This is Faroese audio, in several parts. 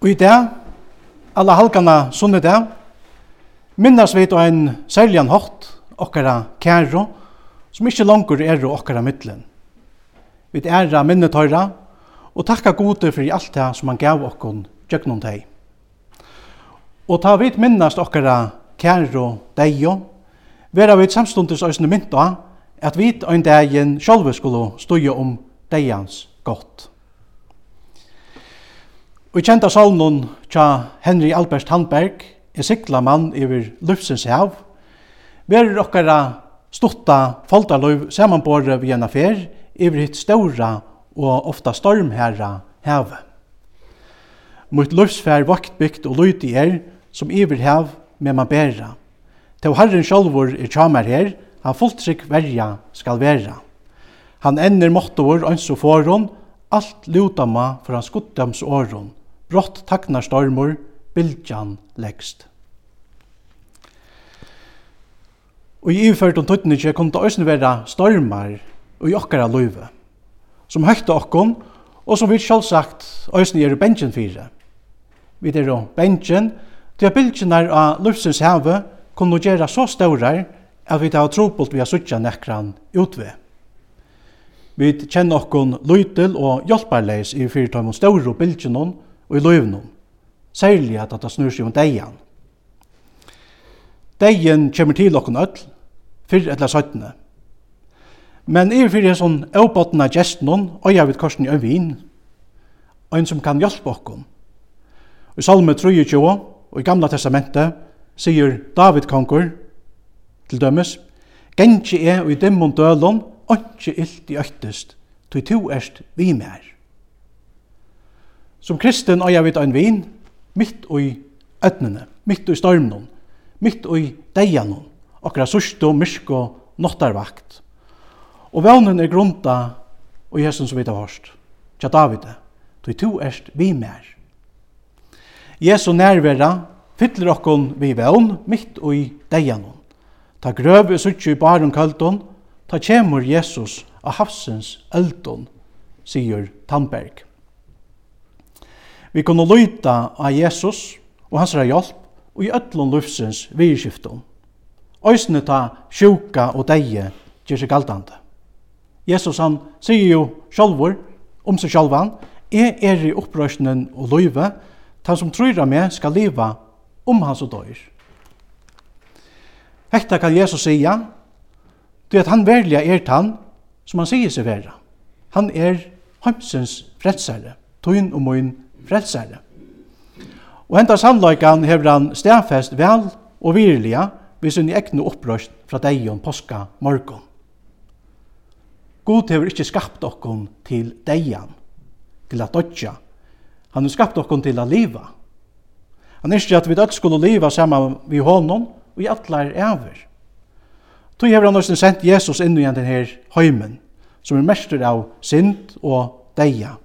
Og i dag, alla halkene sunne dag, minnes vi til en særlig hatt, okkara kæro, som ikkje langer er okkara middelen. Vi æra minnet høyra, og takka gode for alt det som han gav okkon gjøgnon teg. Og ta vit minnast okkara kæro deio, vera vit samstundes òsne mynda at vit ein dagen sjálve skulle støye om deians godt. Og kjenta salmen tja Henry Albert Handberg, en sikla mann iver lufsens hav, verur okkara stutta foldarløyv samanbore vi en affær iver hitt ståra og ofta stormherra havet. Mot lufsfær vaktbygt og løyti er, som iver hav med man bæra. Til Herren sjálfur er tjamer her, han fulltrygg verja skal vera. Han ender måttor ans og foron, alt luta for hans goddams åron brått taknar stormor, bildjan leggst. Og i iverført om tøttene ikke kom det også være stormar og i okkara løyve, som høyta okkon, og som vi selvsagt også gjør bensjen fire. Vi er jo bensjen, til at bylgjenar av løvsens heve kunne gjøre så staurar at vi tar trobult vi har suttja nekran utve. Vi kjenner okkon løytil og hjelparleis i fyrtøymon stauro og i løyvnum, særlig at det snur seg om deian. Deien kommer til okken öll, fyrr eller søttene. Men er fyrir sånn avbottna gestnun, og jeg vet korsen i øvin, og en som kan hjelpe okken. I Salme 23 og i Gamla Testamentet sier David konkur til dømes, Gentje er og i dimmon dølon, ikke illt i øktest, tog to erst vi mer. Som kristen og jeg vet ein vin midt i ødnene, midt i stormen, midt i deianen, akkurat sørst og myrke og nottarvakt. Og vevnen er grunta og Jesus som vi tar hørst. Tja David, du to erst vi mer. Jesu nærværa fyller okkon vi vevn midt i deianen. Ta grøv i suttje i baren kaldon, ta kjemur Jesus av havsens eldon, sier Tandberg. Vi kunne lyta av Jesus og hans hjelp og i öllum lufsins virskiftum. Øysene ta sjuka og deie gjør seg galdande. Jesus han sier jo sjálfur om seg sjálfan, jeg er i opprørsnen og løyve, han som tror av meg skal leva om han og døyr. Hekta kan Jesus sia, det at han verliga er han som han sier seg vera. Han er heimsens fredsare, tøyn og møyn frelsare. Og henta sannløykan hever han stedfest vel og virliga vi sin egne opprøst fra deion påska morgon. God hever ikkje skapt okkon til deian, til at dodja. Han har skapt okkon til a liva. Han er at vi dødt skulle liva saman vi honom og i atlar ever. Tu hever han også sendt Jesus inn i den her høymen, som er mester av synd og deia.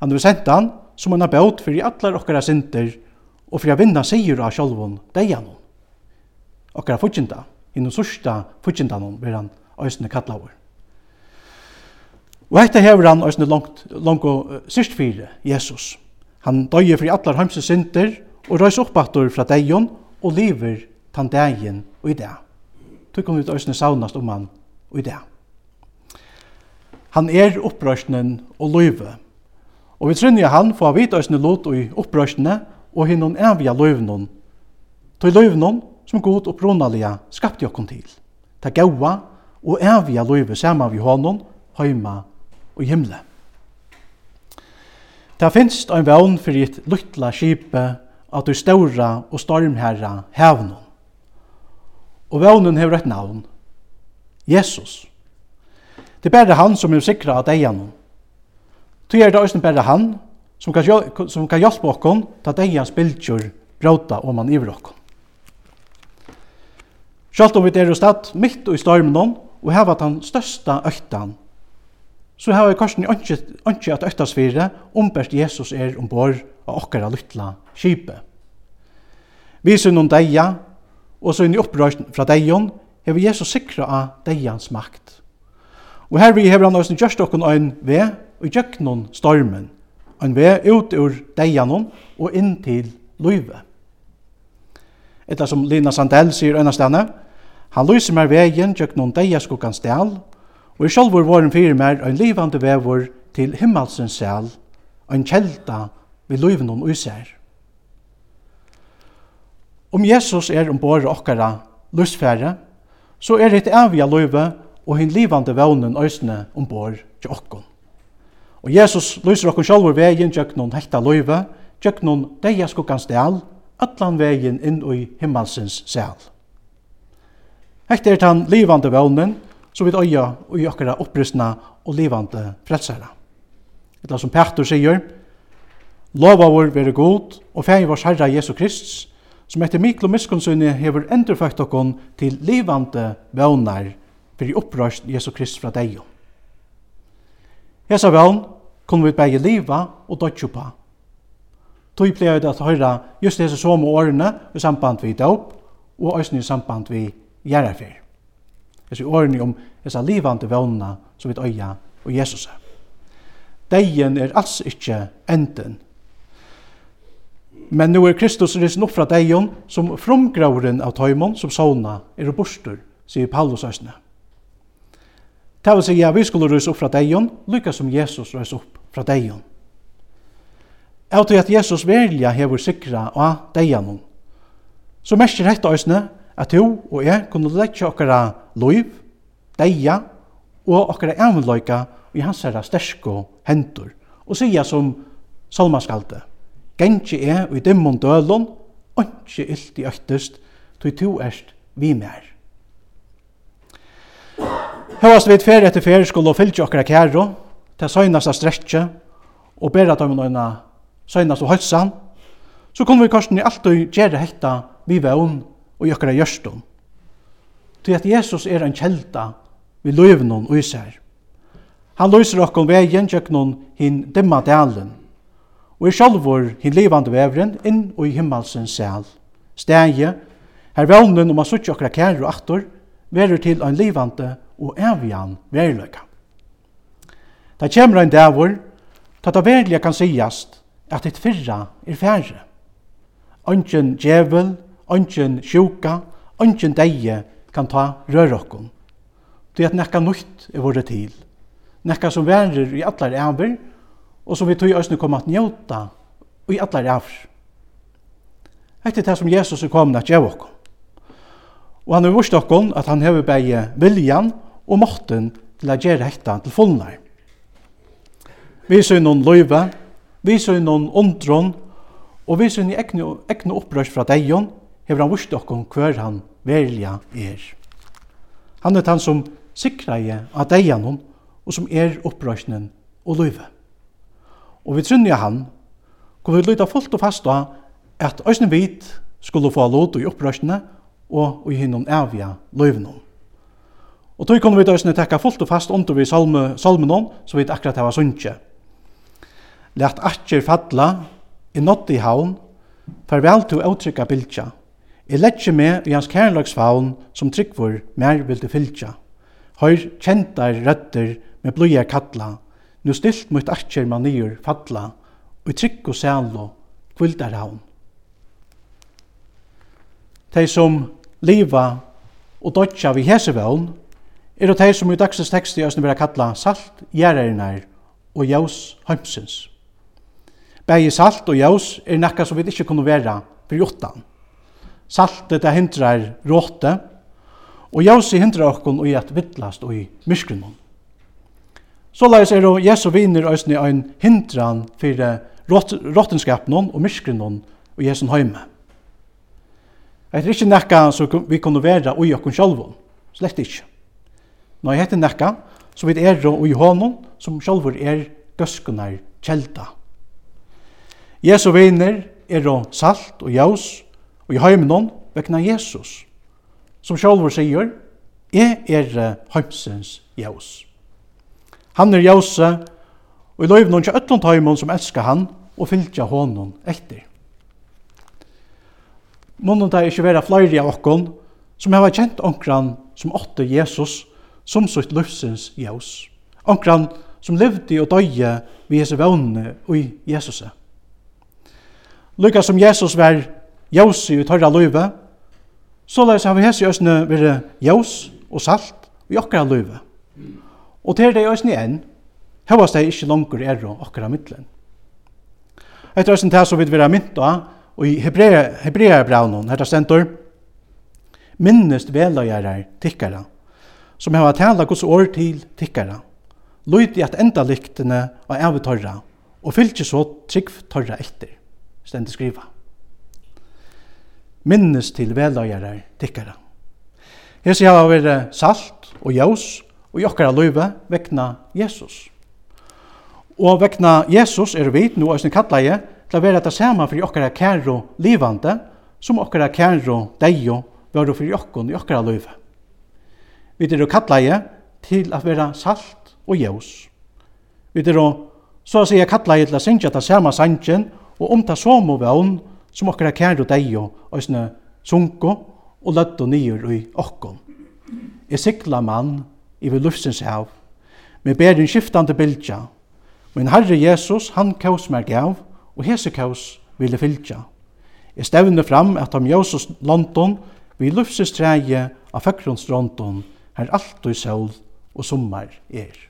Han vil senda han som en abot fyrir allar okkara synder og fyrir å vinna sigur av sjálfun deian. Okkara fudginda, innan sursta noen, vil han òsne kallavur. Og hetta hever han òsne langt, langt og syrst fire, Jesus. Han døye fyrir allar heimse synder og røys oppbattur fra deion og lever tan degin og i dag. Tog kom ut òsne saunast om han og i dag. Han er opprørsnen og løyve Og vi trynja han få vit øysne lot i opprørsene og hinnom evige løvnon. Til løvnon som god opprunalega skapte okkom til. Ta gaua og evige løve saman vi hånden, heima og himle. Ta finst ein vevn fyrir et luttla skipe at du ståra og stormherra hevnån. Og vevnen hever et navn, Jesus. Det er bare han som er sikra at eier noen. Tu er det også bare han som kan, som kan hjelpe oss ta deians bildjur bråta om han iver oss. Selv om vi er stad midt i stormen og heva den største øktan, så har vi korsen ikke at øktasfire ombert Jesus er ombord av okkara lytla kjipe. Vi ser noen deia, og så inn i opprørsn fra deion, hever Jesus sikra av deians makt. Og her vi har han også gjørst okkon øyn ved, og gjøk noen stormen, en vei ut ur deianon og inn til løyve. Etla som Lina Sandell sier øyna han lyser mer veien gjøknon deiaskukkans del, og i sjolvor våren fyrir mer en livande vevor til himmelsens sel, en kjelta vi løyvenon uiser. Om Jesus er ombord okkara løsfære, så er det avia løyve og hinn livande vevnen øysene ombord til okkon. Og Jesus lyser okkur sjálfur vegin noen hekta løyve, gjøgnun deia skuggans del, atlan vegin inn i himmelsins sel. Hekta er tann livande vevnen, som vi øya og okkara opprystna og livande frelsara. Etla som Petur sier, Lova vår veri god, og fæg vårs Herra Jesu Krists, som etter miklo og miskunnsunni hever endurføgt okkon til livande vevnar fyrir opprøst Jesu Krist fra deion. Hesa vevn kunne vi begge liva og dodge på. Tog pleier det at høyra just hese som årene i samband vi døp, og òsne i samband vi gjerrafyr. Hese årene om hesa livande vøvnene som vi øya og Jesus. Deien er alls ikkje enden. Men nu er Kristus risen opp fra deion som fromgrauren av tøymon som sona er bostur, sier Paulus òsne. Det vil si at vi skulle røys opp fra deion, lykka som Jesus røys opp fra deion. Jeg tror at Jesus velja hever sikra av deianon, så merker dette òsne at du og jeg kunne letja okkara loiv, deia og okkara evenløyka i hans herra stersko hendur og sia som salmaskalde, Gentje er og i dimmon dølon, ontje illt i øktest, tog to erst vi mer. Høyast vi ferie etter ferie skulle fylltje okra kæro, til søgnast av strekje, og bera dem noen søgnast av høysan, så kunne vi korsen i alt og gjere hekta vi vevn og i okra gjørstum. Til at Jesus er en kjelda vi løyven og især. Han løyser okkom vegen tjøknon hin dimma dalen, og er sjalvor hin livande vevren inn og i himmelsens sel. Stegje, her vevnen om a suttje okra kæro aktor, verur til ein livande og evian veriløyka. Det kommer en dævor, ta ta verilige kan sigast at et fyrra er færre. Ongen djevel, ongen sjuka, ongen deie kan ta rørokken. Det er at nekka nukt er våre til. Nekka som verer i allar æver, og som vi tog i østene kom at njóta i allar æver. Hette det som Jesus er kommet at gjeva okkom. Og han har vurst okkom at han hever bæg viljan og måtten til å gjøre hekta til fullnær. Vi ser noen løyve, vi ser noen ondron, og vi ser noen egne opprørs fra deion, hever han vurste okkom hver han velja er. Han er han som sikreie av deianon, og som er opprørsnen og løyve. Og vi trunner han, hvor vi løyta fullt og fast av at òsne vit skulle få låt i opprørsene og i hinnom avja løyvenom. Og tog kunne vi da også tekka fullt og fast under vi salme, salmenon, så vi akkurat hava sunnkje. Lært atjer fadla, i nått i haun, farvel til avtrykka bildja. I letje med i hans kærlagsfaun som tryggvor mer vil du fylltja. Høyr kjentar røtter med blodja kattla, nu stilt mot atjer man nyer fadla, og trygg og sælo, kvildar haun. De som liva og dodja vi hese er det de som i dagsens tekst i Østene vil kalla salt, gjerreinar og jaus heimsins. Begge salt og jaus er nekka som vi ikke kunne være for jottan. Saltet det hindrar råte, og jausi hindrar okkon i at vittlast og i myskrunnen. Såleis er det Jesu viner òsne ein hindran fyrir råttenskapnon og myskrunnen og Jesu heime. Det er ikke nekka som vi kunne være ui okkon sjálfon, slett ikke. Nei, hette nekka, så vi er og i hånden, som sjálfur er gøskunar kjelda. Jesu viner er og salt og jaus, og i heimnon vekna Jesus, som sjálfur sier, jeg er heimsens jaus. Han er jause, og i løyvnån til ötlund heimon som elskar han, og fylgja hånden etter. Månen det er ikke være flere av okkon, som har kjent onkran som åtte Jesus, som sitt løfsens jævs. Onkran som levde og døye vi hese vøvnene i Jesus. Lykka som Jesus var jævs i tørra løyve, så løys har vi hese jøsne være jævs og salt i okkara løyve. Og til det jøsne enn, hevast det ikke langer er og okkara middelen. Etter jøsne til så vidt vi er mynt og i hebrea, hebrea braunen, her stendur, minnest velagjerar tikkara, som hava tala Guds år til tikkara. Lyd i at enda lyktene og av torra, og fylgje så trygg torra etter, stendig skriva. Minnes til veløyere tikkara. Hesi hava vært salt og jaus og jokkara løyve vekna Jesus. Og vekna Jesus er vi, nu er sin kallaje, til å være det samme for jokkara kæro livande, som jokkara kæro deio, var for jokkon i okkara løyve. Vi er kattleie til at være salt og jævs. Vi er så å si kattleie til å synge det samme sangen og omta som og vann som okkar kære og deg og sånne sunko og løtt og nyer i okkon. Jeg sikla mann i vil luftsins hav, med ber en skiftande bildja, men Herre Jesus, han kaus meg gav, og hese kaus ville fylja. Jeg stevne fram at om Jesus London, vi luftsins treie av føkgrunnsdronton, her alt og sol og sommar er.